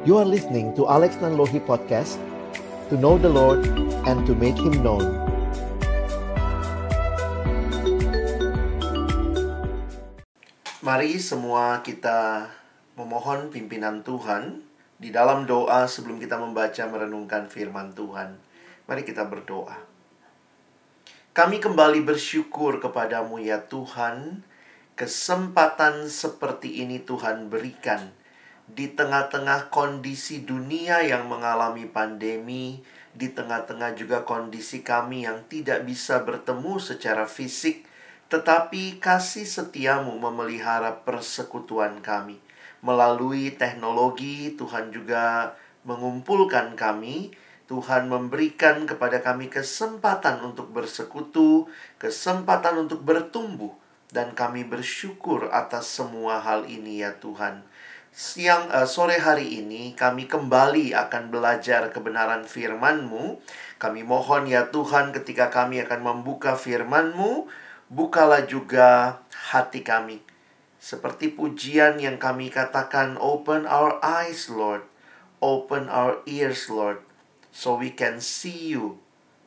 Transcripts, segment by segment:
You are listening to Alex Nanlohi Podcast To know the Lord and to make Him known Mari semua kita memohon pimpinan Tuhan di dalam doa sebelum kita membaca merenungkan firman Tuhan. Mari kita berdoa. Kami kembali bersyukur kepadamu ya Tuhan, kesempatan seperti ini Tuhan berikan di tengah-tengah kondisi dunia yang mengalami pandemi, di tengah-tengah juga kondisi kami yang tidak bisa bertemu secara fisik, tetapi kasih setiamu memelihara persekutuan kami. Melalui teknologi, Tuhan juga mengumpulkan kami. Tuhan memberikan kepada kami kesempatan untuk bersekutu, kesempatan untuk bertumbuh, dan kami bersyukur atas semua hal ini, ya Tuhan. Siang uh, sore hari ini kami kembali akan belajar kebenaran firman-Mu. Kami mohon ya Tuhan ketika kami akan membuka firman-Mu, bukalah juga hati kami. Seperti pujian yang kami katakan, open our eyes, Lord. Open our ears, Lord. So we can see you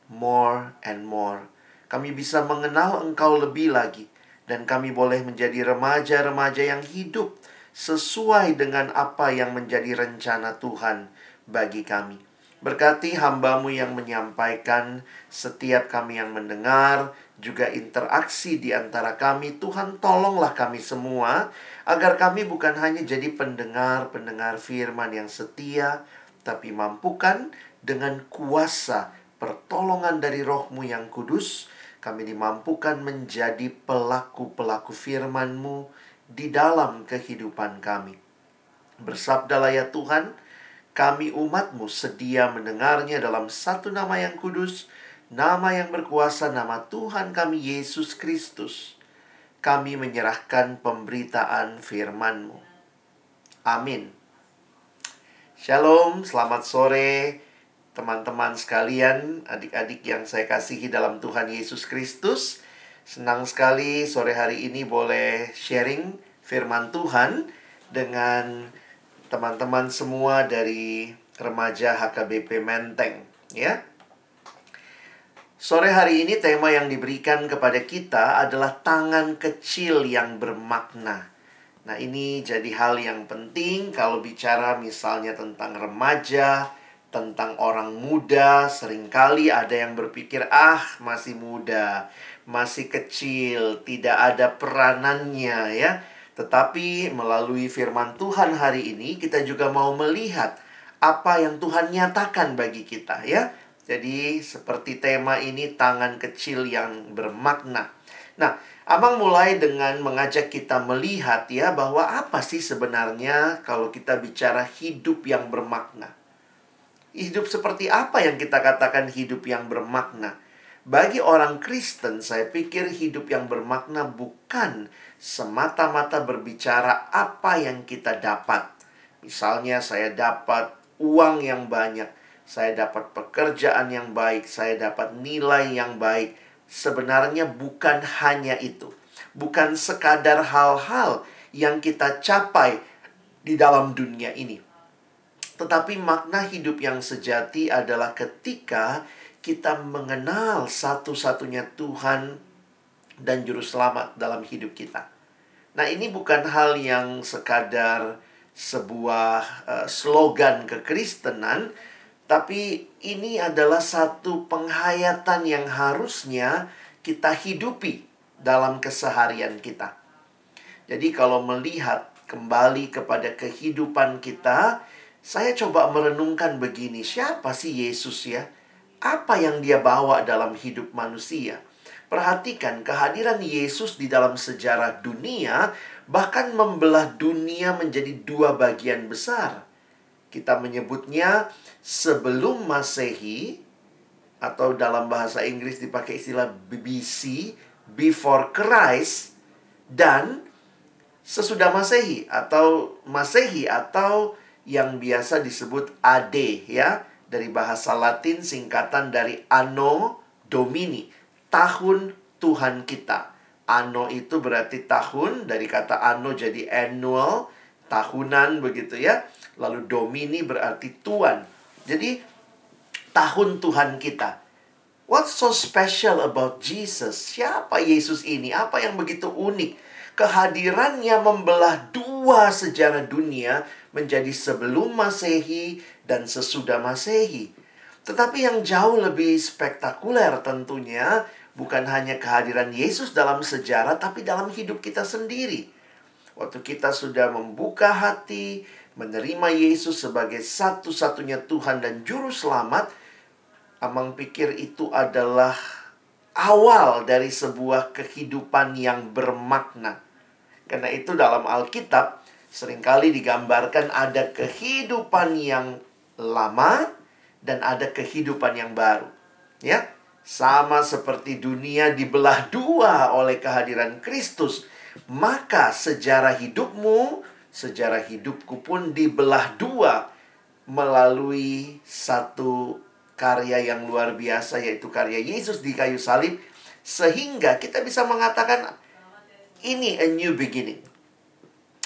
more and more. Kami bisa mengenal Engkau lebih lagi. Dan kami boleh menjadi remaja-remaja yang hidup sesuai dengan apa yang menjadi rencana Tuhan bagi kami. Berkati hambamu yang menyampaikan, setiap kami yang mendengar, juga interaksi di antara kami. Tuhan tolonglah kami semua agar kami bukan hanya jadi pendengar-pendengar firman yang setia, tapi mampukan dengan kuasa pertolongan dari rohmu yang kudus, kami dimampukan menjadi pelaku-pelaku firman-Mu di dalam kehidupan kami. Bersabdalah ya Tuhan, kami umatmu sedia mendengarnya dalam satu nama yang kudus, nama yang berkuasa, nama Tuhan kami Yesus Kristus, kami menyerahkan pemberitaan firman-Mu. Amin. Shalom, selamat sore teman-teman sekalian, adik-adik yang saya kasihi dalam Tuhan Yesus Kristus. Senang sekali sore hari ini boleh sharing firman Tuhan dengan teman-teman semua dari remaja HKBP Menteng, ya. Sore hari ini tema yang diberikan kepada kita adalah tangan kecil yang bermakna. Nah, ini jadi hal yang penting kalau bicara misalnya tentang remaja, tentang orang muda, sering kali ada yang berpikir, "Ah, masih muda, masih kecil, tidak ada peranannya ya." Tetapi melalui firman Tuhan hari ini kita juga mau melihat apa yang Tuhan nyatakan bagi kita ya. Jadi seperti tema ini tangan kecil yang bermakna. Nah, Abang mulai dengan mengajak kita melihat ya bahwa apa sih sebenarnya kalau kita bicara hidup yang bermakna. Hidup seperti apa yang kita katakan hidup yang bermakna? Bagi orang Kristen, saya pikir hidup yang bermakna bukan semata-mata berbicara apa yang kita dapat. Misalnya saya dapat uang yang banyak, saya dapat pekerjaan yang baik, saya dapat nilai yang baik. Sebenarnya bukan hanya itu. Bukan sekadar hal-hal yang kita capai di dalam dunia ini. Tetapi makna hidup yang sejati adalah ketika kita mengenal satu-satunya Tuhan dan juru selamat dalam hidup kita. Nah, ini bukan hal yang sekadar sebuah uh, slogan kekristenan, tapi ini adalah satu penghayatan yang harusnya kita hidupi dalam keseharian kita. Jadi kalau melihat kembali kepada kehidupan kita, saya coba merenungkan begini, siapa sih Yesus ya? Apa yang dia bawa dalam hidup manusia? Perhatikan kehadiran Yesus di dalam sejarah dunia bahkan membelah dunia menjadi dua bagian besar. Kita menyebutnya sebelum Masehi atau dalam bahasa Inggris dipakai istilah BBC, before Christ dan sesudah Masehi atau Masehi atau yang biasa disebut AD ya, dari bahasa Latin singkatan dari Anno Domini tahun Tuhan kita. Ano itu berarti tahun, dari kata ano jadi annual, tahunan begitu ya. Lalu domini berarti tuan. Jadi tahun Tuhan kita. What's so special about Jesus? Siapa Yesus ini? Apa yang begitu unik? Kehadirannya membelah dua sejarah dunia menjadi sebelum Masehi dan sesudah Masehi. Tetapi yang jauh lebih spektakuler tentunya bukan hanya kehadiran Yesus dalam sejarah, tapi dalam hidup kita sendiri. Waktu kita sudah membuka hati, menerima Yesus sebagai satu-satunya Tuhan dan Juru Selamat, Amang pikir itu adalah awal dari sebuah kehidupan yang bermakna. Karena itu dalam Alkitab sering kali digambarkan ada kehidupan yang lama dan ada kehidupan yang baru. Ya, sama seperti dunia dibelah dua oleh kehadiran Kristus, maka sejarah hidupmu, sejarah hidupku pun dibelah dua melalui satu karya yang luar biasa yaitu karya Yesus di kayu salib sehingga kita bisa mengatakan ini a new beginning.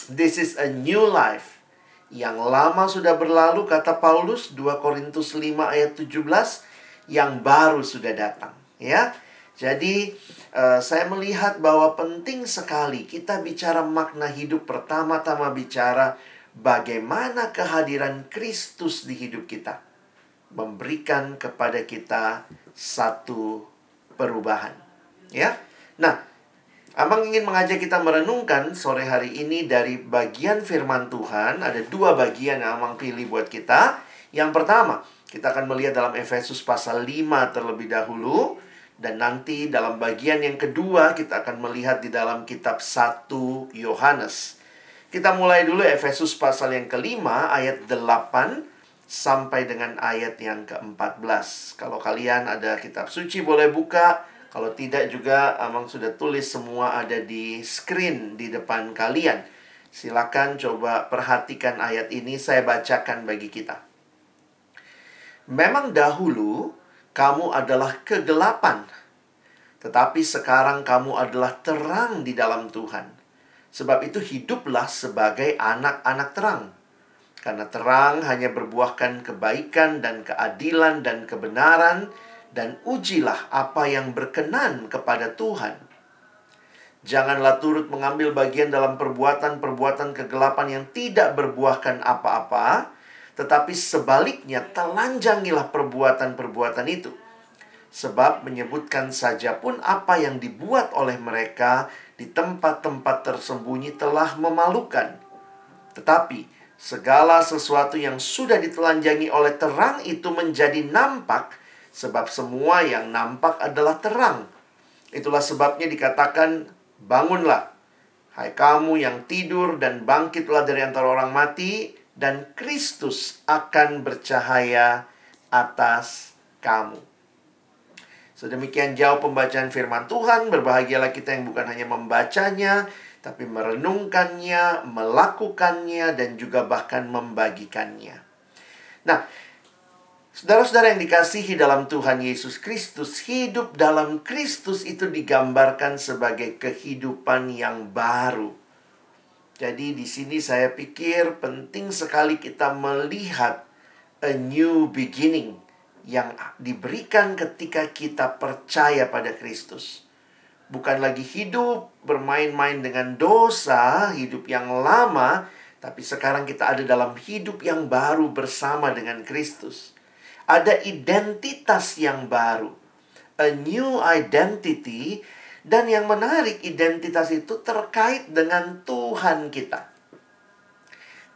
This is a new life. Yang lama sudah berlalu kata Paulus 2 Korintus 5 ayat 17 yang baru sudah datang ya. Jadi uh, saya melihat bahwa penting sekali kita bicara makna hidup pertama-tama bicara bagaimana kehadiran Kristus di hidup kita memberikan kepada kita satu perubahan. Ya. Nah, Amang ingin mengajak kita merenungkan sore hari ini dari bagian firman Tuhan. Ada dua bagian yang Amang pilih buat kita. Yang pertama, kita akan melihat dalam Efesus pasal 5 terlebih dahulu. Dan nanti dalam bagian yang kedua, kita akan melihat di dalam kitab 1 Yohanes. Kita mulai dulu Efesus pasal yang kelima ayat 8 sampai dengan ayat yang ke-14. Kalau kalian ada kitab suci boleh buka. Kalau tidak juga Amang sudah tulis semua ada di screen di depan kalian. Silakan coba perhatikan ayat ini saya bacakan bagi kita. Memang dahulu kamu adalah kegelapan, tetapi sekarang kamu adalah terang di dalam Tuhan. Sebab itu hiduplah sebagai anak-anak terang karena terang hanya berbuahkan kebaikan dan keadilan dan kebenaran dan ujilah apa yang berkenan kepada Tuhan. Janganlah turut mengambil bagian dalam perbuatan-perbuatan kegelapan yang tidak berbuahkan apa-apa, tetapi sebaliknya telanjangilah perbuatan-perbuatan itu. Sebab menyebutkan saja pun apa yang dibuat oleh mereka di tempat-tempat tersembunyi telah memalukan. Tetapi Segala sesuatu yang sudah ditelanjangi oleh terang itu menjadi nampak, sebab semua yang nampak adalah terang. Itulah sebabnya dikatakan, "Bangunlah, hai kamu yang tidur, dan bangkitlah dari antara orang mati, dan Kristus akan bercahaya atas kamu." Sedemikian jauh pembacaan firman Tuhan, berbahagialah kita yang bukan hanya membacanya, tapi merenungkannya, melakukannya, dan juga bahkan membagikannya. Nah, saudara-saudara yang dikasihi dalam Tuhan Yesus Kristus, hidup dalam Kristus itu digambarkan sebagai kehidupan yang baru. Jadi di sini saya pikir penting sekali kita melihat a new beginning yang diberikan ketika kita percaya pada Kristus bukan lagi hidup bermain-main dengan dosa, hidup yang lama, tapi sekarang kita ada dalam hidup yang baru bersama dengan Kristus. Ada identitas yang baru, a new identity, dan yang menarik, identitas itu terkait dengan Tuhan kita.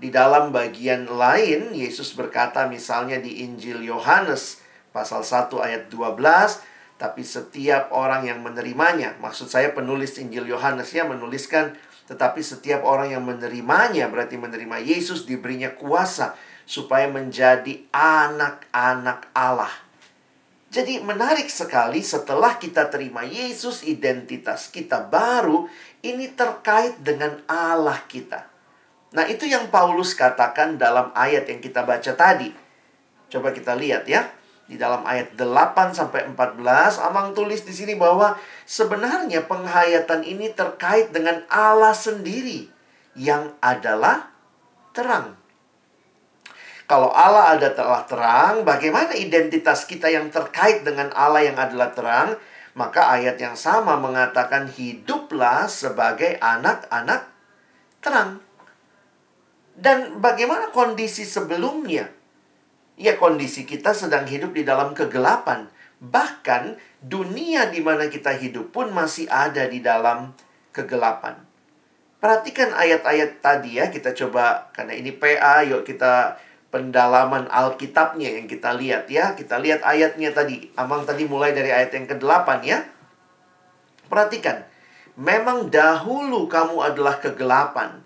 Di dalam bagian lain, Yesus berkata misalnya di Injil Yohanes pasal 1 ayat 12, tapi setiap orang yang menerimanya, maksud saya penulis Injil Yohanes ya menuliskan, tetapi setiap orang yang menerimanya berarti menerima Yesus diberinya kuasa supaya menjadi anak-anak Allah. Jadi menarik sekali setelah kita terima Yesus identitas kita baru ini terkait dengan Allah kita. Nah, itu yang Paulus katakan dalam ayat yang kita baca tadi. Coba kita lihat ya di dalam ayat 8 sampai 14 Amang tulis di sini bahwa sebenarnya penghayatan ini terkait dengan Allah sendiri yang adalah terang. Kalau Allah ada telah terang, bagaimana identitas kita yang terkait dengan Allah yang adalah terang? Maka ayat yang sama mengatakan hiduplah sebagai anak-anak terang. Dan bagaimana kondisi sebelumnya? Ya kondisi kita sedang hidup di dalam kegelapan. Bahkan dunia di mana kita hidup pun masih ada di dalam kegelapan. Perhatikan ayat-ayat tadi ya, kita coba karena ini PA, yuk kita pendalaman Alkitabnya yang kita lihat ya. Kita lihat ayatnya tadi. Amang tadi mulai dari ayat yang ke-8 ya. Perhatikan. Memang dahulu kamu adalah kegelapan.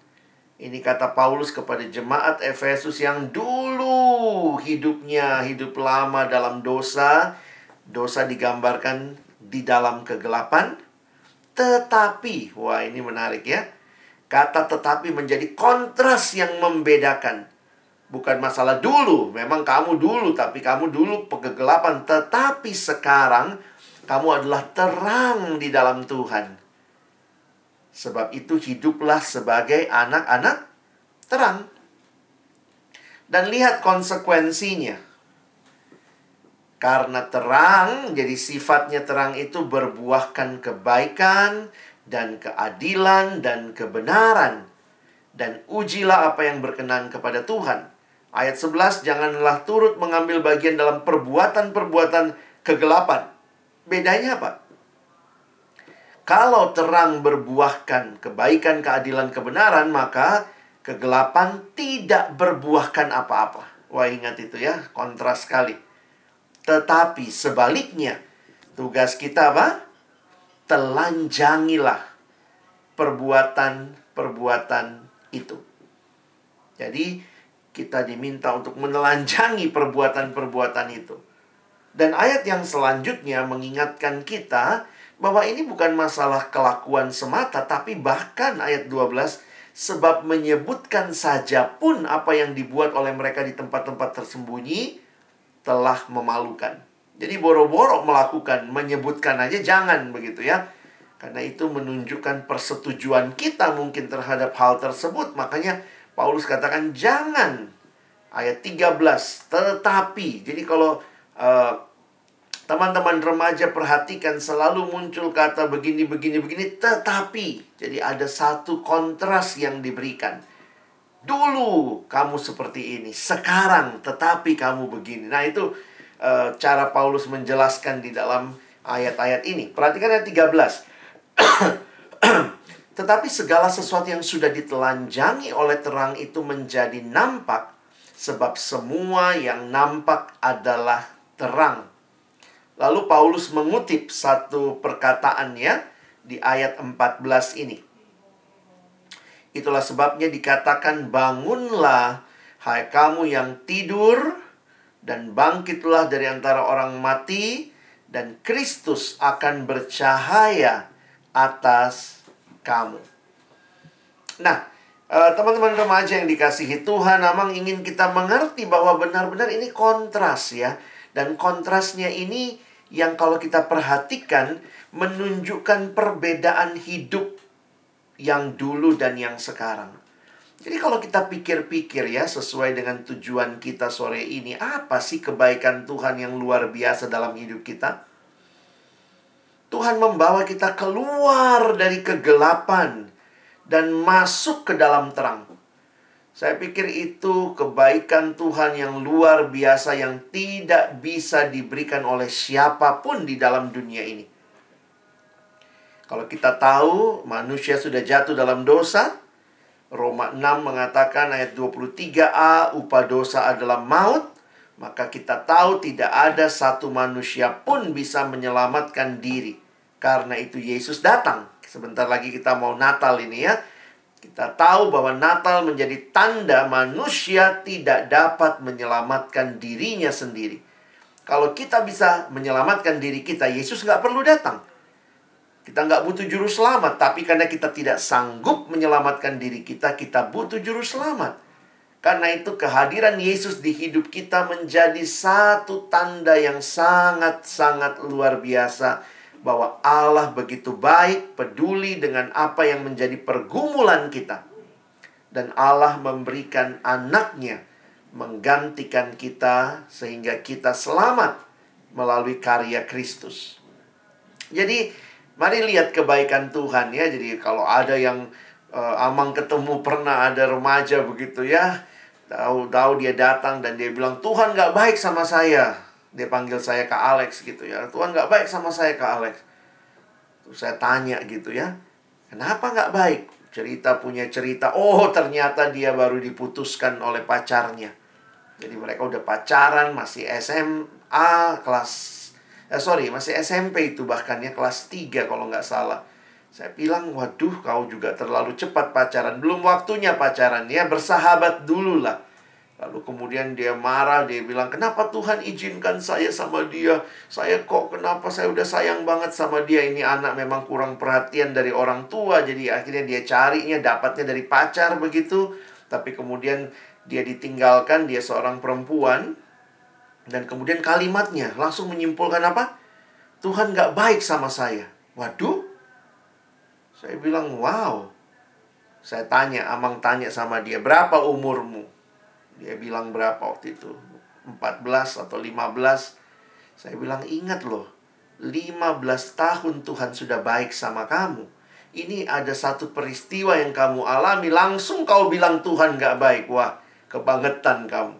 Ini kata Paulus kepada jemaat Efesus yang dulu hidupnya hidup lama dalam dosa. Dosa digambarkan di dalam kegelapan. Tetapi, wah ini menarik ya Kata tetapi menjadi kontras yang membedakan. Bukan masalah dulu, memang kamu dulu, tapi kamu dulu kegelapan. Tetapi sekarang kamu adalah terang di dalam Tuhan. Sebab itu hiduplah sebagai anak-anak terang. Dan lihat konsekuensinya. Karena terang, jadi sifatnya terang itu berbuahkan kebaikan, dan keadilan dan kebenaran dan ujilah apa yang berkenan kepada Tuhan. Ayat 11 janganlah turut mengambil bagian dalam perbuatan-perbuatan kegelapan. Bedanya apa? Kalau terang berbuahkan kebaikan, keadilan, kebenaran, maka kegelapan tidak berbuahkan apa-apa. Wah, ingat itu ya, kontras sekali. Tetapi sebaliknya, tugas kita apa? telanjangilah perbuatan-perbuatan itu. Jadi, kita diminta untuk menelanjangi perbuatan-perbuatan itu. Dan ayat yang selanjutnya mengingatkan kita bahwa ini bukan masalah kelakuan semata, tapi bahkan ayat 12, sebab menyebutkan saja pun apa yang dibuat oleh mereka di tempat-tempat tersembunyi telah memalukan. Jadi boro-boro melakukan, menyebutkan aja jangan begitu ya. Karena itu menunjukkan persetujuan kita mungkin terhadap hal tersebut. Makanya Paulus katakan jangan. Ayat 13, tetapi. Jadi kalau eh, teman-teman remaja perhatikan selalu muncul kata begini, begini, begini, tetapi. Jadi ada satu kontras yang diberikan. Dulu kamu seperti ini, sekarang tetapi kamu begini. Nah itu uh, cara Paulus menjelaskan di dalam ayat-ayat ini. Perhatikan ayat 13. Tetapi segala sesuatu yang sudah ditelanjangi oleh terang itu menjadi nampak sebab semua yang nampak adalah terang. Lalu Paulus mengutip satu perkataannya di ayat 14 ini. Itulah sebabnya dikatakan bangunlah hai kamu yang tidur dan bangkitlah dari antara orang mati dan Kristus akan bercahaya atas kamu. Nah, eh, teman-teman remaja yang dikasihi Tuhan, memang ingin kita mengerti bahwa benar-benar ini kontras ya. Dan kontrasnya ini yang kalau kita perhatikan menunjukkan perbedaan hidup yang dulu dan yang sekarang. Jadi kalau kita pikir-pikir ya sesuai dengan tujuan kita sore ini, apa sih kebaikan Tuhan yang luar biasa dalam hidup kita? Tuhan membawa kita keluar dari kegelapan dan masuk ke dalam terang. Saya pikir itu kebaikan Tuhan yang luar biasa yang tidak bisa diberikan oleh siapa pun di dalam dunia ini. Kalau kita tahu manusia sudah jatuh dalam dosa, Roma 6 mengatakan ayat 23a, upah dosa adalah maut. Maka kita tahu tidak ada satu manusia pun bisa menyelamatkan diri. Karena itu Yesus datang. Sebentar lagi kita mau Natal ini ya. Kita tahu bahwa Natal menjadi tanda manusia tidak dapat menyelamatkan dirinya sendiri. Kalau kita bisa menyelamatkan diri kita, Yesus nggak perlu datang. Kita nggak butuh juru selamat, tapi karena kita tidak sanggup menyelamatkan diri kita, kita butuh juru selamat. Karena itu kehadiran Yesus di hidup kita menjadi satu tanda yang sangat-sangat luar biasa bahwa Allah begitu baik, peduli dengan apa yang menjadi pergumulan kita. Dan Allah memberikan anaknya menggantikan kita sehingga kita selamat melalui karya Kristus. Jadi mari lihat kebaikan Tuhan ya. Jadi kalau ada yang uh, Amang ketemu pernah ada remaja begitu ya, tahu-tahu dia datang dan dia bilang Tuhan nggak baik sama saya. Dia panggil saya Kak Alex gitu ya. Tuhan nggak baik sama saya Kak Alex. Terus saya tanya gitu ya, kenapa nggak baik? Cerita punya cerita, oh ternyata dia baru diputuskan oleh pacarnya. Jadi mereka udah pacaran, masih SMA, kelas eh, sorry masih SMP itu bahkan ya kelas 3 kalau nggak salah saya bilang waduh kau juga terlalu cepat pacaran. Belum waktunya pacaran ya. Bersahabat dulu lah. Lalu kemudian dia marah dia bilang kenapa Tuhan izinkan saya sama dia? Saya kok kenapa saya udah sayang banget sama dia? Ini anak memang kurang perhatian dari orang tua. Jadi akhirnya dia carinya dapatnya dari pacar begitu. Tapi kemudian dia ditinggalkan dia seorang perempuan. Dan kemudian kalimatnya langsung menyimpulkan apa? Tuhan gak baik sama saya. Waduh. Saya bilang, wow. Saya tanya, Amang tanya sama dia, berapa umurmu? Dia bilang berapa waktu itu? 14 atau 15. Saya bilang, ingat loh. 15 tahun Tuhan sudah baik sama kamu. Ini ada satu peristiwa yang kamu alami, langsung kau bilang Tuhan gak baik. Wah, kebangetan kamu.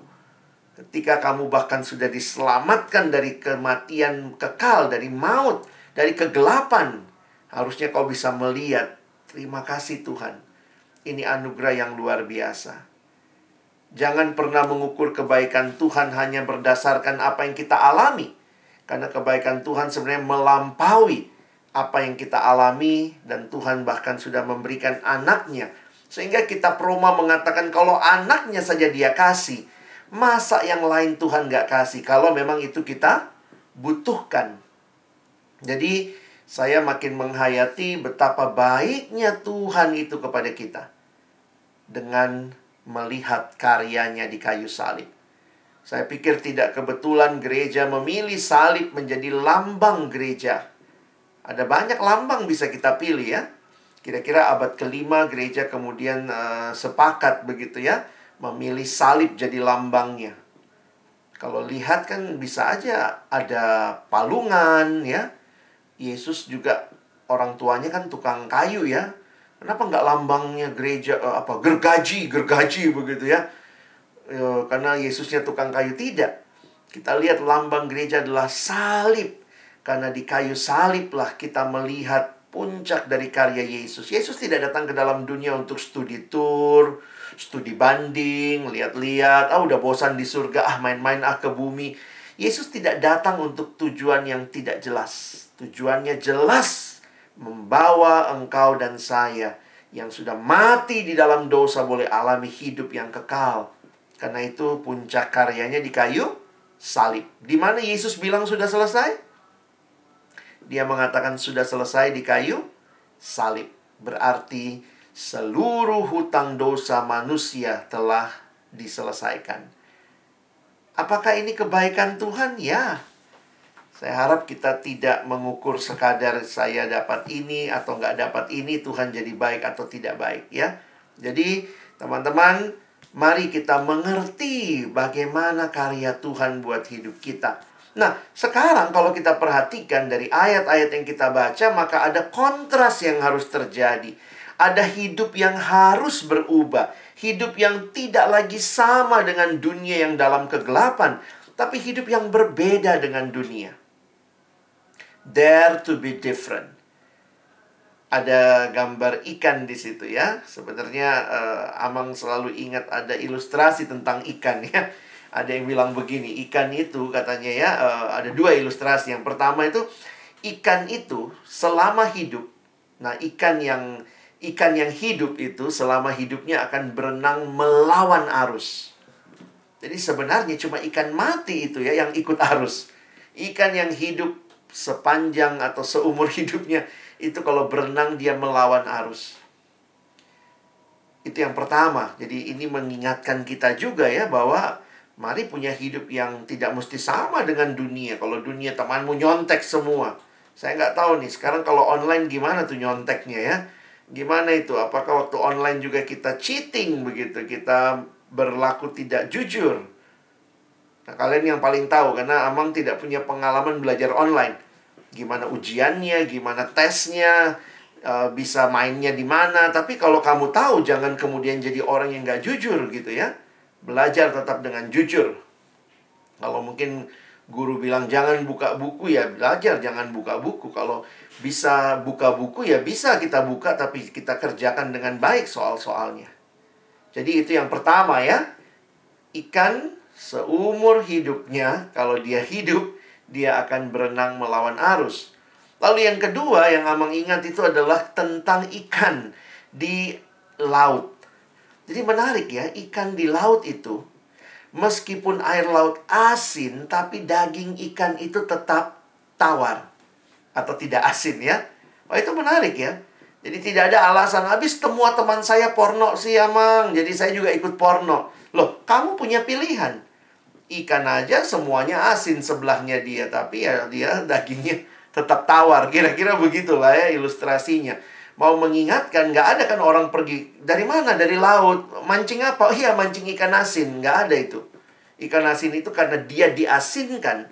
Ketika kamu bahkan sudah diselamatkan dari kematian kekal, dari maut, dari kegelapan, harusnya kau bisa melihat, terima kasih Tuhan. Ini anugerah yang luar biasa. Jangan pernah mengukur kebaikan Tuhan hanya berdasarkan apa yang kita alami. Karena kebaikan Tuhan sebenarnya melampaui apa yang kita alami dan Tuhan bahkan sudah memberikan anaknya. Sehingga kita Roma mengatakan kalau anaknya saja dia kasih, Masa yang lain Tuhan gak kasih kalau memang itu kita butuhkan. Jadi saya makin menghayati betapa baiknya Tuhan itu kepada kita. Dengan melihat karyanya di kayu salib. Saya pikir tidak kebetulan gereja memilih salib menjadi lambang gereja. Ada banyak lambang bisa kita pilih ya. Kira-kira abad kelima gereja kemudian uh, sepakat begitu ya memilih salib jadi lambangnya. Kalau lihat kan bisa aja ada palungan ya. Yesus juga orang tuanya kan tukang kayu ya. Kenapa nggak lambangnya gereja uh, apa gergaji gergaji begitu ya? E, karena Yesusnya tukang kayu tidak. Kita lihat lambang gereja adalah salib. Karena di kayu salib lah kita melihat puncak dari karya Yesus. Yesus tidak datang ke dalam dunia untuk studi tour, studi banding, lihat-lihat, ah udah bosan di surga, ah main-main ah ke bumi. Yesus tidak datang untuk tujuan yang tidak jelas. Tujuannya jelas membawa engkau dan saya yang sudah mati di dalam dosa boleh alami hidup yang kekal. Karena itu puncak karyanya di kayu salib. Di mana Yesus bilang sudah selesai? Dia mengatakan sudah selesai di kayu salib. Berarti seluruh hutang dosa manusia telah diselesaikan. Apakah ini kebaikan Tuhan? Ya. Saya harap kita tidak mengukur sekadar saya dapat ini atau nggak dapat ini, Tuhan jadi baik atau tidak baik ya. Jadi teman-teman, mari kita mengerti bagaimana karya Tuhan buat hidup kita. Nah, sekarang kalau kita perhatikan dari ayat-ayat yang kita baca, maka ada kontras yang harus terjadi ada hidup yang harus berubah, hidup yang tidak lagi sama dengan dunia yang dalam kegelapan, tapi hidup yang berbeda dengan dunia. Dare to be different. Ada gambar ikan di situ ya. Sebenarnya uh, Amang selalu ingat ada ilustrasi tentang ikan ya. Ada yang bilang begini, ikan itu katanya ya uh, ada dua ilustrasi. Yang pertama itu ikan itu selama hidup. Nah, ikan yang ikan yang hidup itu selama hidupnya akan berenang melawan arus. Jadi sebenarnya cuma ikan mati itu ya yang ikut arus. Ikan yang hidup sepanjang atau seumur hidupnya itu kalau berenang dia melawan arus. Itu yang pertama. Jadi ini mengingatkan kita juga ya bahwa mari punya hidup yang tidak mesti sama dengan dunia. Kalau dunia temanmu nyontek semua. Saya nggak tahu nih sekarang kalau online gimana tuh nyonteknya ya Gimana itu? Apakah waktu online juga kita cheating begitu? Kita berlaku tidak jujur. Nah, kalian yang paling tahu karena Amang tidak punya pengalaman belajar online. Gimana ujiannya, gimana tesnya, uh, bisa mainnya di mana. Tapi kalau kamu tahu, jangan kemudian jadi orang yang gak jujur gitu ya. Belajar tetap dengan jujur. Kalau mungkin guru bilang jangan buka buku ya belajar jangan buka buku. Kalau bisa buka buku ya bisa kita buka tapi kita kerjakan dengan baik soal-soalnya. Jadi itu yang pertama ya. Ikan seumur hidupnya kalau dia hidup dia akan berenang melawan arus. Lalu yang kedua yang Amang ingat itu adalah tentang ikan di laut. Jadi menarik ya, ikan di laut itu meskipun air laut asin tapi daging ikan itu tetap tawar atau tidak asin ya. Wah itu menarik ya. Jadi tidak ada alasan habis semua teman saya porno sih Amang. Jadi saya juga ikut porno. Loh, kamu punya pilihan ikan aja semuanya asin sebelahnya dia tapi ya dia dagingnya tetap tawar. Kira-kira begitulah ya ilustrasinya. Mau mengingatkan nggak ada kan orang pergi dari mana? Dari laut. Mancing apa? Oh, iya mancing ikan asin. Nggak ada itu. Ikan asin itu karena dia diasinkan.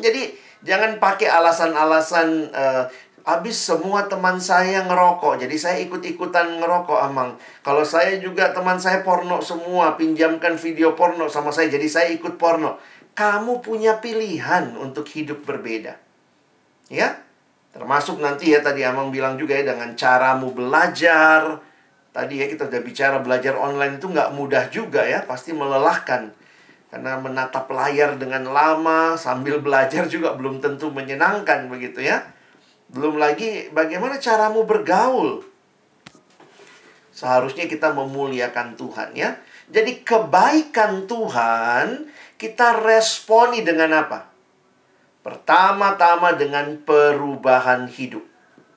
Jadi jangan pakai alasan-alasan uh, Habis semua teman saya ngerokok, jadi saya ikut-ikutan ngerokok amang. Kalau saya juga teman saya porno semua, pinjamkan video porno sama saya, jadi saya ikut porno. Kamu punya pilihan untuk hidup berbeda. Ya, termasuk nanti ya tadi amang bilang juga ya dengan caramu belajar. Tadi ya kita udah bicara belajar online itu nggak mudah juga ya, pasti melelahkan. Karena menatap layar dengan lama sambil belajar juga belum tentu menyenangkan begitu ya. Belum lagi bagaimana caramu bergaul. Seharusnya kita memuliakan Tuhan ya. Jadi kebaikan Tuhan kita responi dengan apa? Pertama-tama dengan perubahan hidup.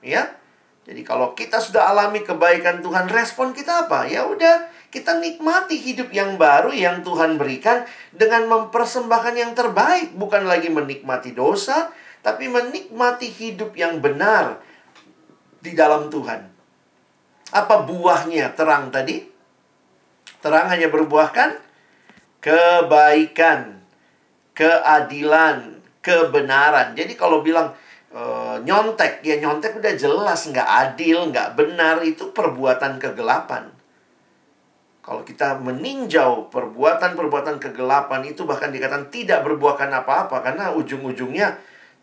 Ya. Jadi kalau kita sudah alami kebaikan Tuhan, respon kita apa? Ya udah, kita nikmati hidup yang baru yang Tuhan berikan dengan mempersembahkan yang terbaik, bukan lagi menikmati dosa, tapi menikmati hidup yang benar di dalam Tuhan. Apa buahnya terang tadi? Terang hanya berbuahkan kebaikan, keadilan, kebenaran. Jadi kalau bilang e, nyontek, ya nyontek udah jelas nggak adil, nggak benar, itu perbuatan kegelapan. Kalau kita meninjau perbuatan-perbuatan kegelapan itu bahkan dikatakan tidak berbuahkan apa-apa karena ujung-ujungnya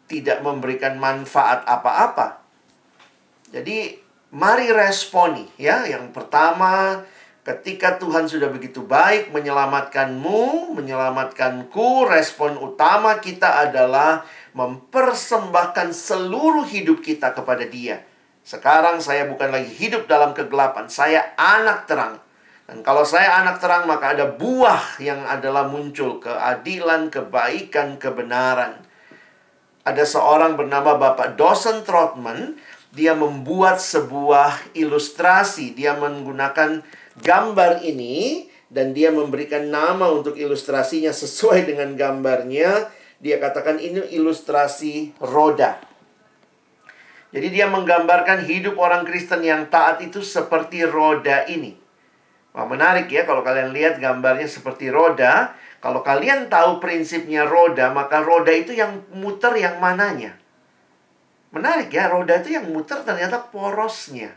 tidak memberikan manfaat apa-apa. Jadi, mari responi ya. Yang pertama, ketika Tuhan sudah begitu baik menyelamatkanmu, menyelamatkanku, respon utama kita adalah mempersembahkan seluruh hidup kita kepada Dia. Sekarang saya bukan lagi hidup dalam kegelapan, saya anak terang. Dan kalau saya anak terang, maka ada buah yang adalah muncul keadilan, kebaikan, kebenaran ada seorang bernama Bapak Dawson Trotman. Dia membuat sebuah ilustrasi. Dia menggunakan gambar ini dan dia memberikan nama untuk ilustrasinya sesuai dengan gambarnya. Dia katakan ini ilustrasi roda. Jadi dia menggambarkan hidup orang Kristen yang taat itu seperti roda ini. Wah, menarik ya kalau kalian lihat gambarnya seperti roda. Kalau kalian tahu prinsipnya roda, maka roda itu yang muter yang mananya. Menarik ya, roda itu yang muter ternyata porosnya.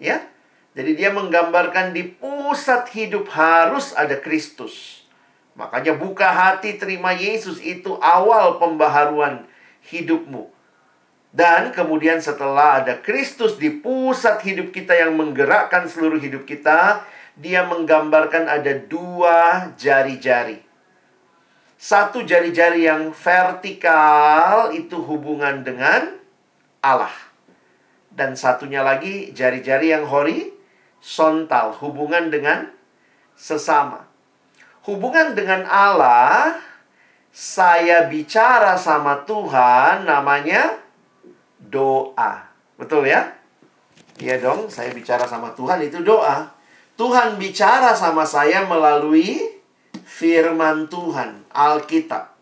Ya. Jadi dia menggambarkan di pusat hidup harus ada Kristus. Makanya buka hati terima Yesus itu awal pembaharuan hidupmu. Dan kemudian setelah ada Kristus di pusat hidup kita yang menggerakkan seluruh hidup kita, dia menggambarkan ada dua jari-jari. Satu jari-jari yang vertikal itu hubungan dengan Allah. Dan satunya lagi jari-jari yang horizontal, hubungan dengan sesama. Hubungan dengan Allah, saya bicara sama Tuhan namanya doa. Betul ya? Iya dong, saya bicara sama Tuhan itu doa. Tuhan bicara sama saya melalui firman Tuhan, Alkitab.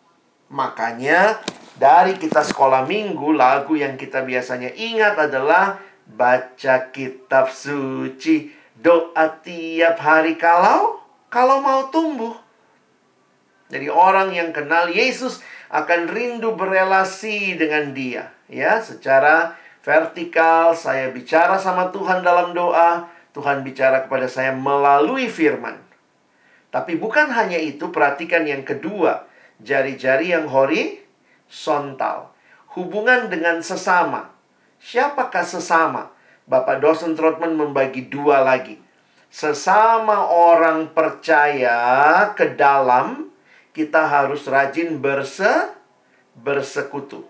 Makanya dari kita sekolah minggu, lagu yang kita biasanya ingat adalah baca kitab suci, doa tiap hari kalau kalau mau tumbuh. Jadi orang yang kenal Yesus akan rindu berelasi dengan dia, ya, secara vertikal saya bicara sama Tuhan dalam doa, Tuhan bicara kepada saya melalui firman. Tapi bukan hanya itu, perhatikan yang kedua, jari-jari yang horizontal. Hubungan dengan sesama. Siapakah sesama? Bapak dosen Trotman membagi dua lagi. Sesama orang percaya ke dalam, kita harus rajin berse, bersekutu.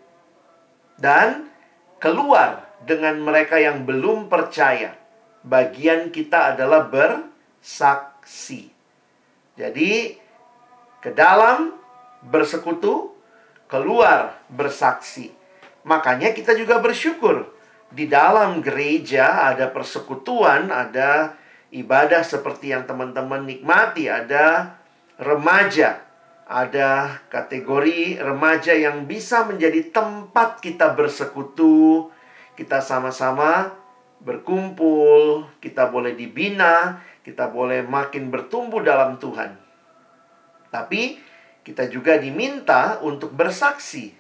Dan keluar dengan mereka yang belum percaya. Bagian kita adalah bersaksi. Jadi, ke dalam bersekutu, keluar bersaksi. Makanya kita juga bersyukur. Di dalam gereja ada persekutuan, ada ibadah seperti yang teman-teman nikmati, ada remaja, ada kategori remaja yang bisa menjadi tempat kita bersekutu, kita sama-sama berkumpul, kita boleh dibina, kita boleh makin bertumbuh dalam Tuhan. Tapi kita juga diminta untuk bersaksi.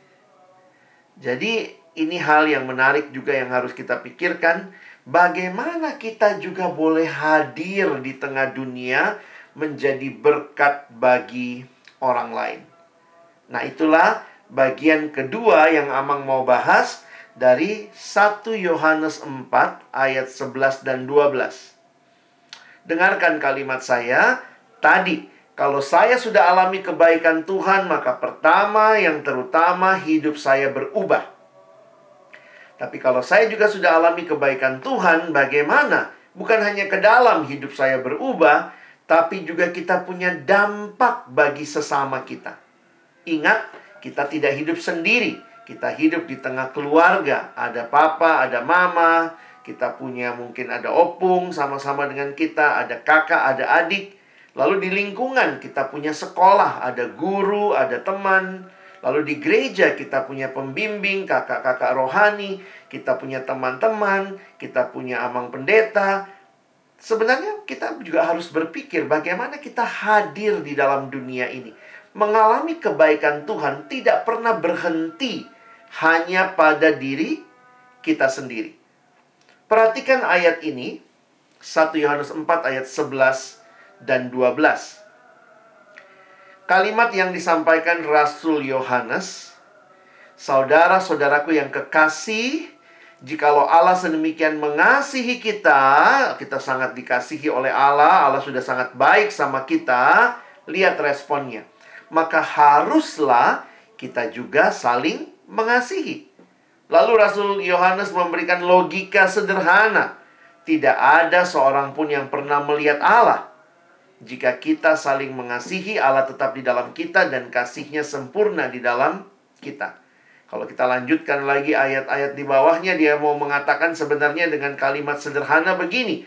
Jadi ini hal yang menarik juga yang harus kita pikirkan. Bagaimana kita juga boleh hadir di tengah dunia menjadi berkat bagi orang lain. Nah, itulah bagian kedua yang Amang mau bahas dari 1 Yohanes 4 ayat 11 dan 12. Dengarkan kalimat saya tadi. Kalau saya sudah alami kebaikan Tuhan, maka pertama yang terutama hidup saya berubah. Tapi kalau saya juga sudah alami kebaikan Tuhan, bagaimana? Bukan hanya ke dalam hidup saya berubah, tapi juga kita punya dampak bagi sesama kita. Ingat, kita tidak hidup sendiri. Kita hidup di tengah keluarga. Ada papa, ada mama, kita punya mungkin ada opung sama-sama dengan kita, ada kakak, ada adik. Lalu di lingkungan kita punya sekolah, ada guru, ada teman, Lalu di gereja kita punya pembimbing, kakak-kakak rohani, kita punya teman-teman, kita punya amang pendeta. Sebenarnya kita juga harus berpikir bagaimana kita hadir di dalam dunia ini. Mengalami kebaikan Tuhan tidak pernah berhenti hanya pada diri kita sendiri. Perhatikan ayat ini, 1 Yohanes 4 ayat 11 dan 12 kalimat yang disampaikan Rasul Yohanes, saudara-saudaraku yang kekasih, jikalau Allah sedemikian mengasihi kita, kita sangat dikasihi oleh Allah, Allah sudah sangat baik sama kita, lihat responnya. Maka haruslah kita juga saling mengasihi. Lalu Rasul Yohanes memberikan logika sederhana. Tidak ada seorang pun yang pernah melihat Allah. Jika kita saling mengasihi, Allah tetap di dalam kita dan kasihnya sempurna di dalam kita. Kalau kita lanjutkan lagi ayat-ayat di bawahnya, dia mau mengatakan sebenarnya dengan kalimat sederhana begini.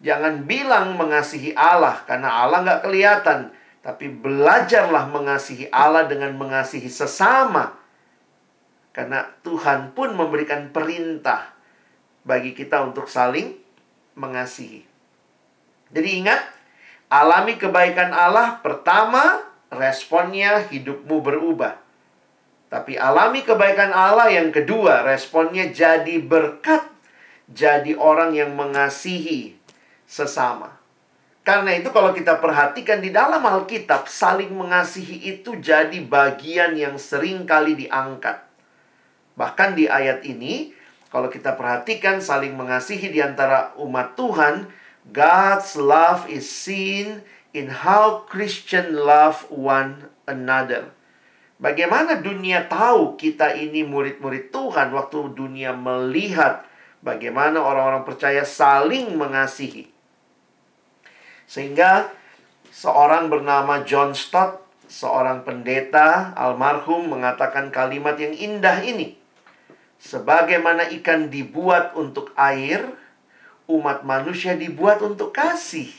Jangan bilang mengasihi Allah, karena Allah nggak kelihatan. Tapi belajarlah mengasihi Allah dengan mengasihi sesama. Karena Tuhan pun memberikan perintah bagi kita untuk saling mengasihi. Jadi ingat, Alami kebaikan Allah, pertama responnya hidupmu berubah. Tapi alami kebaikan Allah yang kedua, responnya jadi berkat, jadi orang yang mengasihi sesama. Karena itu kalau kita perhatikan di dalam Alkitab, saling mengasihi itu jadi bagian yang sering kali diangkat. Bahkan di ayat ini, kalau kita perhatikan saling mengasihi di antara umat Tuhan, God's love is seen in how Christian love one another. Bagaimana dunia tahu kita ini murid-murid Tuhan waktu dunia melihat bagaimana orang-orang percaya saling mengasihi. Sehingga seorang bernama John Stott, seorang pendeta almarhum mengatakan kalimat yang indah ini. Sebagaimana ikan dibuat untuk air, umat manusia dibuat untuk kasih,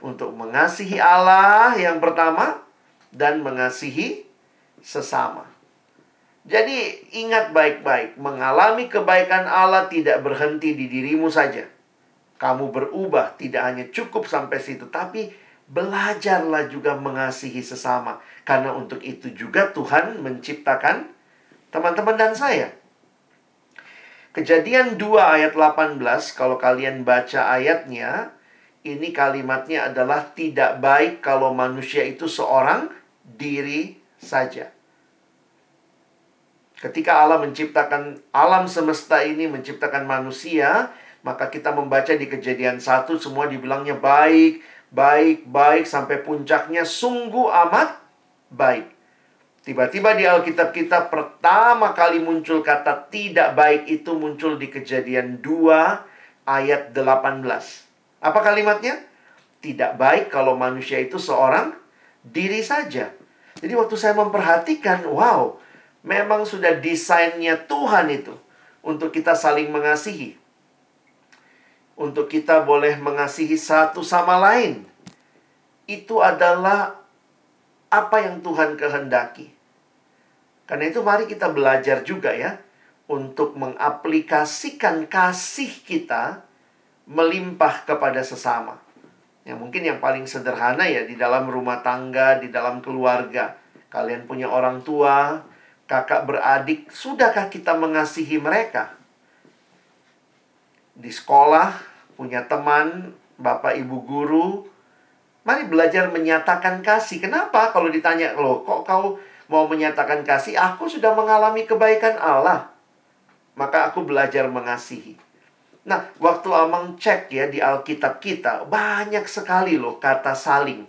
untuk mengasihi Allah yang pertama dan mengasihi sesama. Jadi ingat baik-baik, mengalami kebaikan Allah tidak berhenti di dirimu saja. Kamu berubah tidak hanya cukup sampai situ, tapi belajarlah juga mengasihi sesama. Karena untuk itu juga Tuhan menciptakan teman-teman dan saya. Kejadian 2 ayat 18, kalau kalian baca ayatnya, ini kalimatnya adalah tidak baik kalau manusia itu seorang diri saja. Ketika Allah menciptakan alam semesta ini, menciptakan manusia, maka kita membaca di kejadian satu semua dibilangnya baik, baik, baik, sampai puncaknya sungguh amat baik. Tiba-tiba di Alkitab kita pertama kali muncul kata tidak baik itu muncul di kejadian 2 ayat 18. Apa kalimatnya? Tidak baik kalau manusia itu seorang diri saja. Jadi waktu saya memperhatikan, wow, memang sudah desainnya Tuhan itu untuk kita saling mengasihi. Untuk kita boleh mengasihi satu sama lain. Itu adalah apa yang Tuhan kehendaki. Karena itu mari kita belajar juga ya untuk mengaplikasikan kasih kita melimpah kepada sesama. Yang mungkin yang paling sederhana ya di dalam rumah tangga, di dalam keluarga. Kalian punya orang tua, kakak beradik, sudahkah kita mengasihi mereka? Di sekolah, punya teman, bapak ibu guru, Mari belajar menyatakan kasih. Kenapa kalau ditanya, loh kok kau mau menyatakan kasih? Aku sudah mengalami kebaikan Allah. Maka aku belajar mengasihi. Nah, waktu Amang cek ya di Alkitab kita, banyak sekali loh kata saling.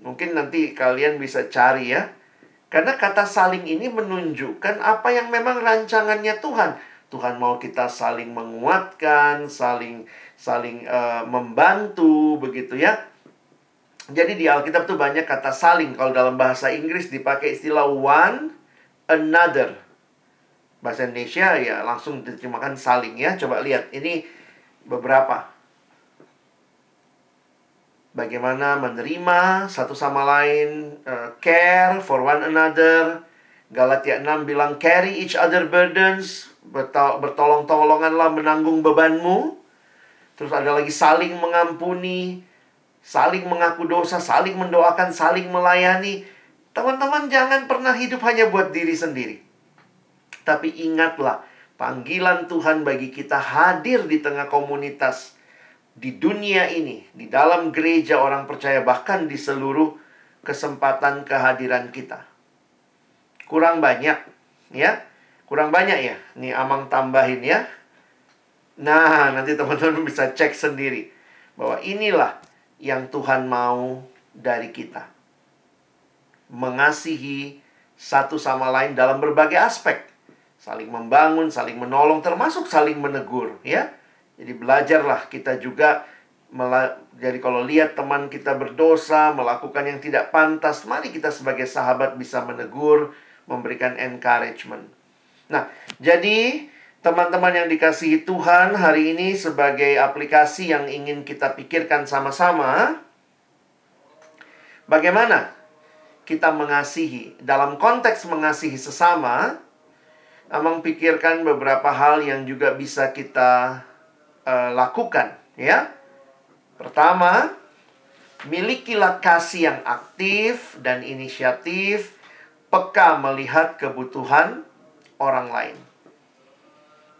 Mungkin nanti kalian bisa cari ya. Karena kata saling ini menunjukkan apa yang memang rancangannya Tuhan. Tuhan mau kita saling menguatkan, saling saling uh, membantu begitu ya. Jadi di Alkitab tuh banyak kata saling. Kalau dalam bahasa Inggris dipakai istilah one another. Bahasa Indonesia ya langsung diterjemahkan saling ya. Coba lihat ini beberapa. Bagaimana menerima satu sama lain, uh, care for one another. Galatia 6 bilang carry each other burdens, bertolong-tolonganlah menanggung bebanmu. Terus ada lagi saling mengampuni, saling mengaku dosa, saling mendoakan, saling melayani. Teman-teman jangan pernah hidup hanya buat diri sendiri. Tapi ingatlah, panggilan Tuhan bagi kita hadir di tengah komunitas di dunia ini, di dalam gereja orang percaya bahkan di seluruh kesempatan kehadiran kita. Kurang banyak, ya. Kurang banyak ya. Nih Amang tambahin ya. Nah, nanti teman-teman bisa cek sendiri bahwa inilah yang Tuhan mau dari kita. Mengasihi satu sama lain dalam berbagai aspek. Saling membangun, saling menolong, termasuk saling menegur, ya. Jadi belajarlah kita juga jadi kalau lihat teman kita berdosa, melakukan yang tidak pantas, mari kita sebagai sahabat bisa menegur, memberikan encouragement. Nah, jadi teman-teman yang dikasihi Tuhan hari ini sebagai aplikasi yang ingin kita pikirkan sama-sama bagaimana kita mengasihi dalam konteks mengasihi sesama Amang pikirkan beberapa hal yang juga bisa kita uh, lakukan ya. Pertama, milikilah kasih yang aktif dan inisiatif, peka melihat kebutuhan orang lain.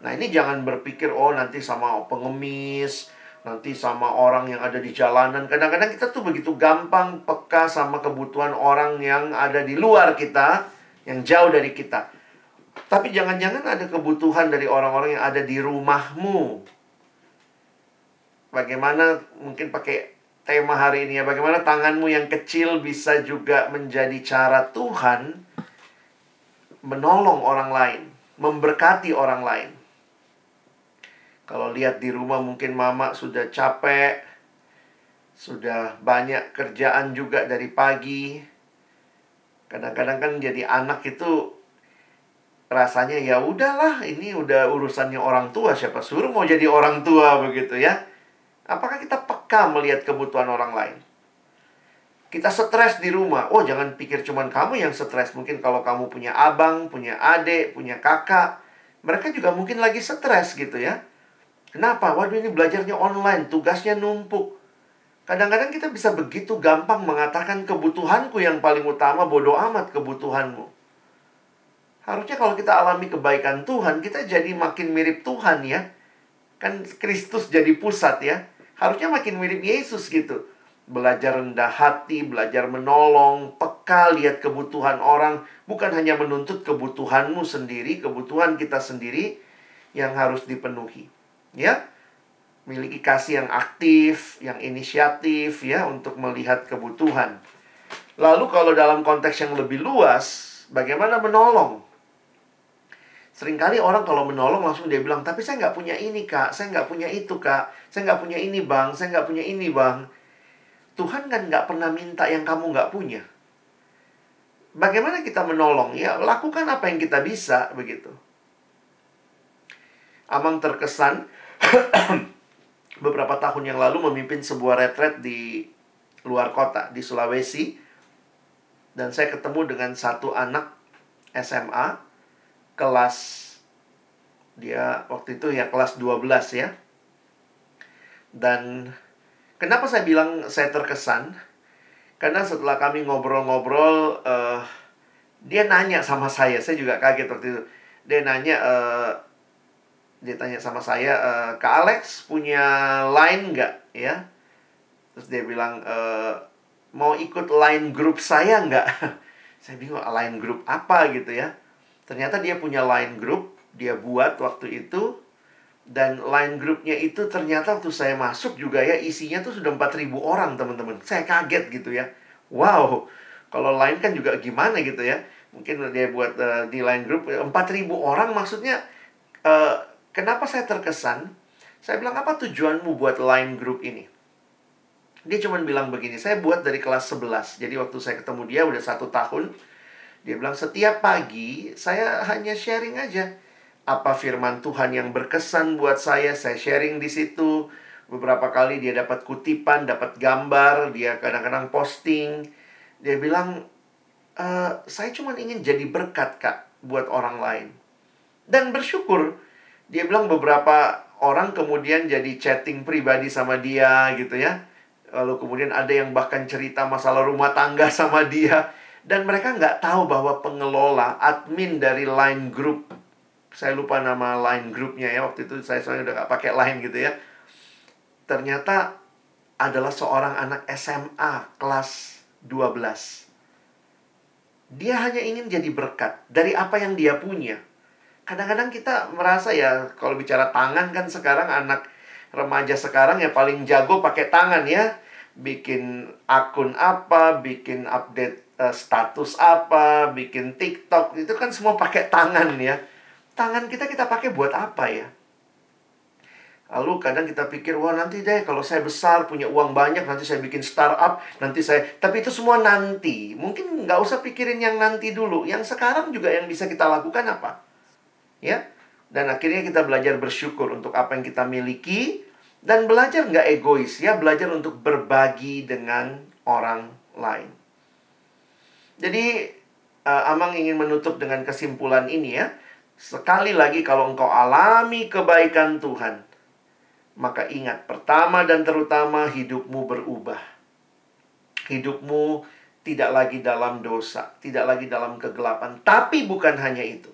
Nah ini jangan berpikir oh nanti sama pengemis, nanti sama orang yang ada di jalanan. Kadang-kadang kita tuh begitu gampang peka sama kebutuhan orang yang ada di luar kita, yang jauh dari kita. Tapi jangan-jangan ada kebutuhan dari orang-orang yang ada di rumahmu. Bagaimana mungkin pakai tema hari ini ya, bagaimana tanganmu yang kecil bisa juga menjadi cara Tuhan menolong orang lain, memberkati orang lain. Kalau lihat di rumah mungkin mama sudah capek, sudah banyak kerjaan juga dari pagi. Kadang-kadang kan jadi anak itu rasanya ya udahlah, ini udah urusannya orang tua, siapa suruh mau jadi orang tua begitu ya. Apakah kita peka melihat kebutuhan orang lain? Kita stres di rumah. Oh, jangan pikir cuman kamu yang stres. Mungkin kalau kamu punya abang, punya adik, punya kakak, mereka juga mungkin lagi stres gitu ya. Kenapa? Waduh ini belajarnya online, tugasnya numpuk. Kadang-kadang kita bisa begitu gampang mengatakan kebutuhanku yang paling utama, bodoh amat kebutuhanmu. Harusnya kalau kita alami kebaikan Tuhan, kita jadi makin mirip Tuhan ya. Kan Kristus jadi pusat ya. Harusnya makin mirip Yesus gitu. Belajar rendah hati, belajar menolong, peka lihat kebutuhan orang. Bukan hanya menuntut kebutuhanmu sendiri, kebutuhan kita sendiri yang harus dipenuhi. Ya, miliki kasih yang aktif, yang inisiatif ya untuk melihat kebutuhan. Lalu kalau dalam konteks yang lebih luas, bagaimana menolong? Seringkali orang kalau menolong langsung dia bilang, tapi saya nggak punya ini kak, saya nggak punya itu kak, saya nggak punya ini bang, saya nggak punya ini bang. Tuhan kan nggak pernah minta yang kamu nggak punya. Bagaimana kita menolong? Ya lakukan apa yang kita bisa begitu. Amang terkesan beberapa tahun yang lalu memimpin sebuah retret di luar kota di Sulawesi dan saya ketemu dengan satu anak SMA kelas dia waktu itu ya kelas 12 ya. Dan kenapa saya bilang saya terkesan? Karena setelah kami ngobrol-ngobrol uh, dia nanya sama saya, saya juga kaget waktu itu. Dia nanya uh, dia tanya sama saya, e, Kak Alex punya line nggak ya? Terus dia bilang, e, mau ikut line grup saya nggak? saya bingung line grup apa gitu ya. Ternyata dia punya line grup, dia buat waktu itu. Dan line grupnya itu ternyata waktu saya masuk juga ya isinya tuh sudah 4000 orang teman-teman. Saya kaget gitu ya. Wow, kalau line kan juga gimana gitu ya. Mungkin dia buat uh, di line group 4000 orang maksudnya uh, Kenapa saya terkesan? Saya bilang, apa tujuanmu buat line group ini? Dia cuma bilang begini, saya buat dari kelas 11. Jadi waktu saya ketemu dia udah satu tahun. Dia bilang, setiap pagi saya hanya sharing aja. Apa firman Tuhan yang berkesan buat saya, saya sharing di situ. Beberapa kali dia dapat kutipan, dapat gambar, dia kadang-kadang posting. Dia bilang, e, saya cuma ingin jadi berkat, Kak, buat orang lain. Dan bersyukur, dia bilang beberapa orang kemudian jadi chatting pribadi sama dia gitu ya. Lalu kemudian ada yang bahkan cerita masalah rumah tangga sama dia. Dan mereka nggak tahu bahwa pengelola, admin dari line group. Saya lupa nama line grupnya ya. Waktu itu saya soalnya udah nggak pakai line gitu ya. Ternyata adalah seorang anak SMA kelas 12. Dia hanya ingin jadi berkat dari apa yang dia punya kadang-kadang kita merasa ya kalau bicara tangan kan sekarang anak remaja sekarang ya paling jago pakai tangan ya bikin akun apa bikin update uh, status apa bikin TikTok itu kan semua pakai tangan ya tangan kita kita pakai buat apa ya Lalu kadang kita pikir, wah nanti deh kalau saya besar, punya uang banyak, nanti saya bikin startup, nanti saya... Tapi itu semua nanti. Mungkin nggak usah pikirin yang nanti dulu. Yang sekarang juga yang bisa kita lakukan apa? Ya. Dan akhirnya kita belajar bersyukur untuk apa yang kita miliki dan belajar nggak egois ya belajar untuk berbagi dengan orang lain. Jadi uh, Amang ingin menutup dengan kesimpulan ini ya. Sekali lagi kalau engkau alami kebaikan Tuhan maka ingat pertama dan terutama hidupmu berubah. Hidupmu tidak lagi dalam dosa, tidak lagi dalam kegelapan, tapi bukan hanya itu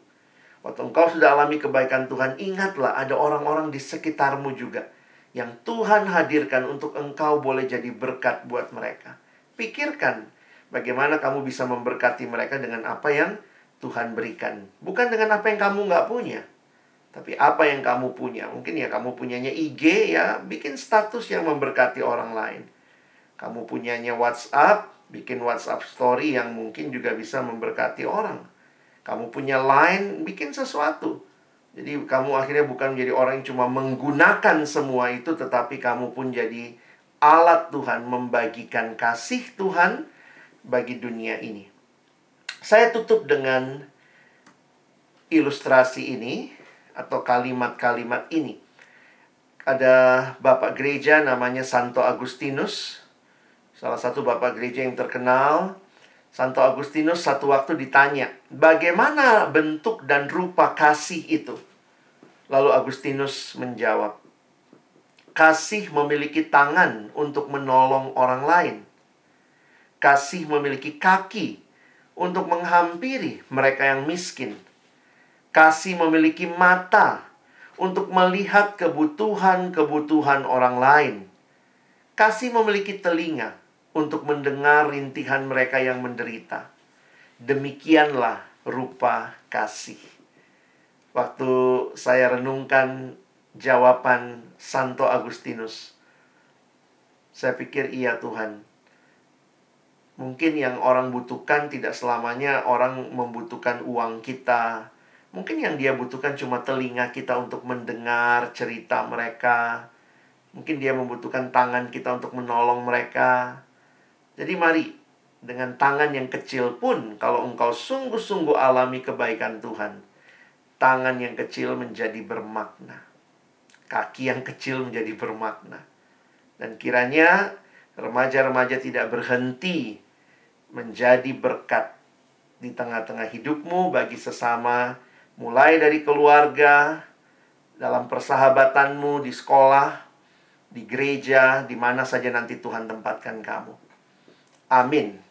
Waktu engkau sudah alami kebaikan Tuhan, ingatlah ada orang-orang di sekitarmu juga yang Tuhan hadirkan untuk engkau boleh jadi berkat buat mereka. Pikirkan bagaimana kamu bisa memberkati mereka dengan apa yang Tuhan berikan. Bukan dengan apa yang kamu nggak punya. Tapi apa yang kamu punya. Mungkin ya kamu punyanya IG ya, bikin status yang memberkati orang lain. Kamu punyanya WhatsApp, bikin WhatsApp story yang mungkin juga bisa memberkati orang kamu punya line, bikin sesuatu. Jadi kamu akhirnya bukan menjadi orang yang cuma menggunakan semua itu, tetapi kamu pun jadi alat Tuhan membagikan kasih Tuhan bagi dunia ini. Saya tutup dengan ilustrasi ini atau kalimat-kalimat ini. Ada bapak gereja namanya Santo Agustinus, salah satu bapak gereja yang terkenal Santo Agustinus satu waktu ditanya, bagaimana bentuk dan rupa kasih itu? Lalu Agustinus menjawab, kasih memiliki tangan untuk menolong orang lain. Kasih memiliki kaki untuk menghampiri mereka yang miskin. Kasih memiliki mata untuk melihat kebutuhan-kebutuhan orang lain. Kasih memiliki telinga untuk mendengar rintihan mereka yang menderita. Demikianlah rupa kasih. Waktu saya renungkan jawaban Santo Agustinus, saya pikir iya Tuhan. Mungkin yang orang butuhkan tidak selamanya orang membutuhkan uang kita. Mungkin yang dia butuhkan cuma telinga kita untuk mendengar cerita mereka. Mungkin dia membutuhkan tangan kita untuk menolong mereka. Jadi mari dengan tangan yang kecil pun kalau engkau sungguh-sungguh alami kebaikan Tuhan, tangan yang kecil menjadi bermakna. Kaki yang kecil menjadi bermakna. Dan kiranya remaja-remaja tidak berhenti menjadi berkat di tengah-tengah hidupmu bagi sesama, mulai dari keluarga, dalam persahabatanmu di sekolah, di gereja, di mana saja nanti Tuhan tempatkan kamu. Amin.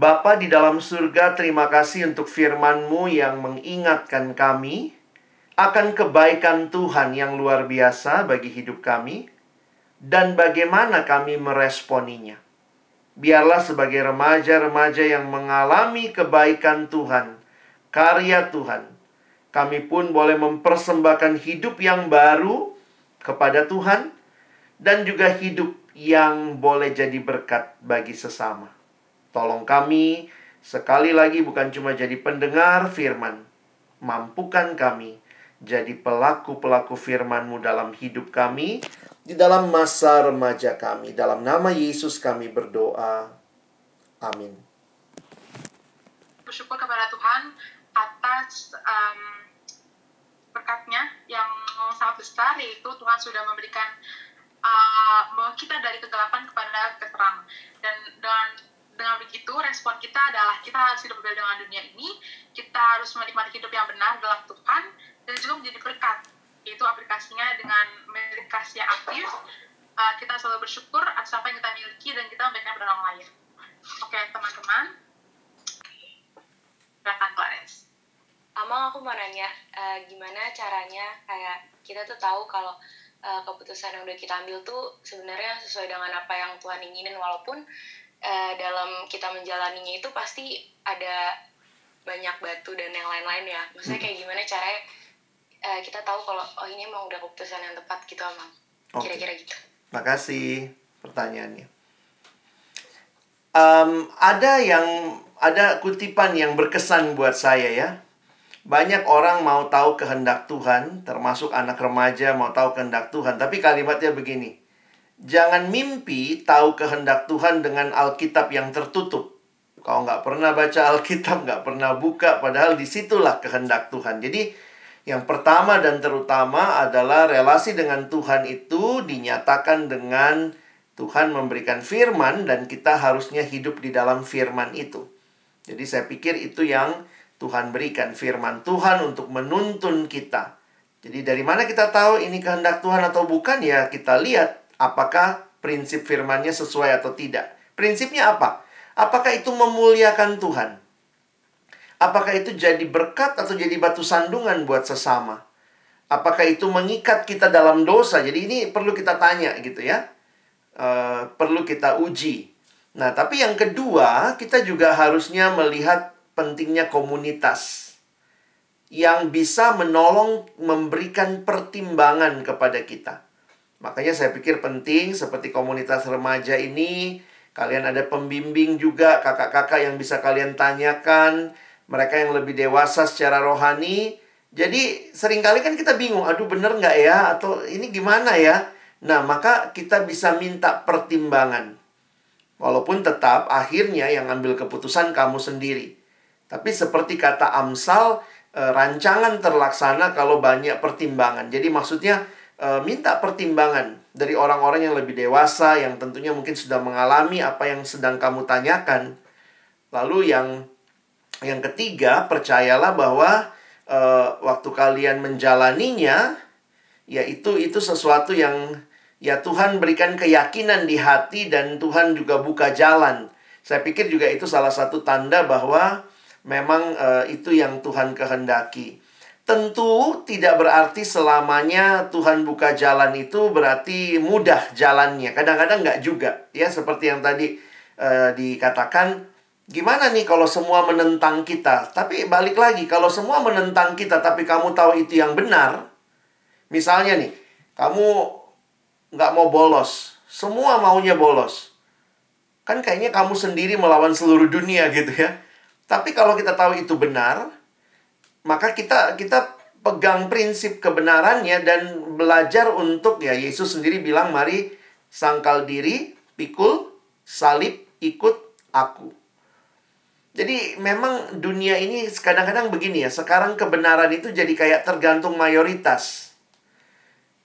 Bapa di dalam surga, terima kasih untuk firman-Mu yang mengingatkan kami akan kebaikan Tuhan yang luar biasa bagi hidup kami dan bagaimana kami meresponinya. Biarlah sebagai remaja-remaja yang mengalami kebaikan Tuhan, karya Tuhan, kami pun boleh mempersembahkan hidup yang baru kepada Tuhan dan juga hidup yang boleh jadi berkat bagi sesama. Tolong kami sekali lagi bukan cuma jadi pendengar firman, mampukan kami jadi pelaku-pelaku firman-Mu dalam hidup kami di dalam masa remaja kami. Dalam nama Yesus kami berdoa. Amin. Bersyukur kepada Tuhan atas um, berkatnya yang sangat besar, yaitu Tuhan sudah memberikan uh, kita dari kegelapan kepada keterang. Dan dengan dengan begitu respon kita adalah kita harus hidup berbeda dengan dunia ini, kita harus menikmati hidup yang benar dalam Tuhan, dan juga menjadi berkat itu aplikasinya dengan yang aktif uh, kita selalu bersyukur atas apa yang kita miliki dan kita memberikan kepada orang lain. Oke teman-teman. Silakan Clarence. Amang aku mau nanya uh, gimana caranya kayak kita tuh tahu kalau uh, keputusan yang udah kita ambil tuh sebenarnya sesuai dengan apa yang Tuhan inginin walaupun uh, dalam kita menjalaninya itu pasti ada banyak batu dan yang lain-lain ya. Maksudnya kayak gimana caranya uh, kita tahu kalau oh ini emang udah keputusan yang tepat gitu emang okay. kira-kira gitu makasih pertanyaannya um, ada yang ada kutipan yang berkesan buat saya ya banyak orang mau tahu kehendak Tuhan, termasuk anak remaja mau tahu kehendak Tuhan. Tapi kalimatnya begini, jangan mimpi tahu kehendak Tuhan dengan Alkitab yang tertutup. Kau nggak pernah baca Alkitab, nggak pernah buka, padahal di situlah kehendak Tuhan. Jadi yang pertama dan terutama adalah relasi dengan Tuhan itu dinyatakan dengan Tuhan memberikan firman dan kita harusnya hidup di dalam firman itu. Jadi saya pikir itu yang Tuhan berikan firman Tuhan untuk menuntun kita. Jadi dari mana kita tahu ini kehendak Tuhan atau bukan ya kita lihat apakah prinsip firmannya sesuai atau tidak. Prinsipnya apa? Apakah itu memuliakan Tuhan? Apakah itu jadi berkat atau jadi batu sandungan buat sesama? Apakah itu mengikat kita dalam dosa? Jadi ini perlu kita tanya gitu ya. Uh, perlu kita uji. Nah, tapi yang kedua, kita juga harusnya melihat pentingnya komunitas yang bisa menolong memberikan pertimbangan kepada kita. Makanya saya pikir penting seperti komunitas remaja ini, kalian ada pembimbing juga, kakak-kakak yang bisa kalian tanyakan, mereka yang lebih dewasa secara rohani. Jadi sering kali kan kita bingung, aduh bener nggak ya? Atau ini gimana ya? Nah, maka kita bisa minta pertimbangan. Walaupun tetap akhirnya yang ambil keputusan kamu sendiri. Tapi seperti kata Amsal, e, rancangan terlaksana kalau banyak pertimbangan. Jadi maksudnya e, minta pertimbangan dari orang-orang yang lebih dewasa yang tentunya mungkin sudah mengalami apa yang sedang kamu tanyakan. Lalu yang yang ketiga, percayalah bahwa uh, waktu kalian menjalaninya ya itu itu sesuatu yang ya Tuhan berikan keyakinan di hati dan Tuhan juga buka jalan. Saya pikir juga itu salah satu tanda bahwa memang uh, itu yang Tuhan kehendaki. Tentu tidak berarti selamanya Tuhan buka jalan itu berarti mudah jalannya. Kadang-kadang nggak juga. Ya seperti yang tadi uh, dikatakan, gimana nih kalau semua menentang kita? Tapi balik lagi, kalau semua menentang kita tapi kamu tahu itu yang benar. Misalnya nih, kamu nggak mau bolos. Semua maunya bolos. Kan kayaknya kamu sendiri melawan seluruh dunia gitu ya. Tapi kalau kita tahu itu benar, maka kita kita pegang prinsip kebenarannya dan belajar untuk ya Yesus sendiri bilang mari sangkal diri, pikul, salib, ikut aku. Jadi memang dunia ini kadang-kadang begini ya, sekarang kebenaran itu jadi kayak tergantung mayoritas.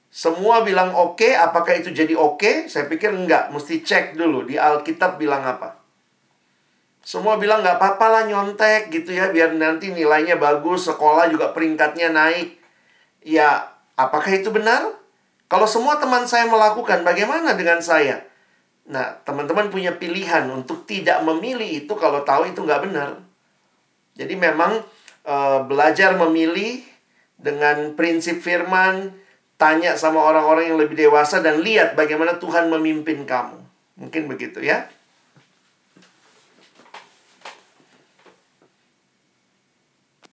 Semua bilang oke, okay, apakah itu jadi oke? Okay? Saya pikir enggak, mesti cek dulu di Alkitab bilang apa. Semua bilang nggak apa-apa lah nyontek gitu ya, biar nanti nilainya bagus, sekolah juga peringkatnya naik. Ya, apakah itu benar? Kalau semua teman saya melakukan, bagaimana dengan saya? Nah, teman-teman punya pilihan untuk tidak memilih itu kalau tahu itu nggak benar. Jadi memang e, belajar memilih dengan prinsip firman, tanya sama orang-orang yang lebih dewasa dan lihat bagaimana Tuhan memimpin kamu. Mungkin begitu ya.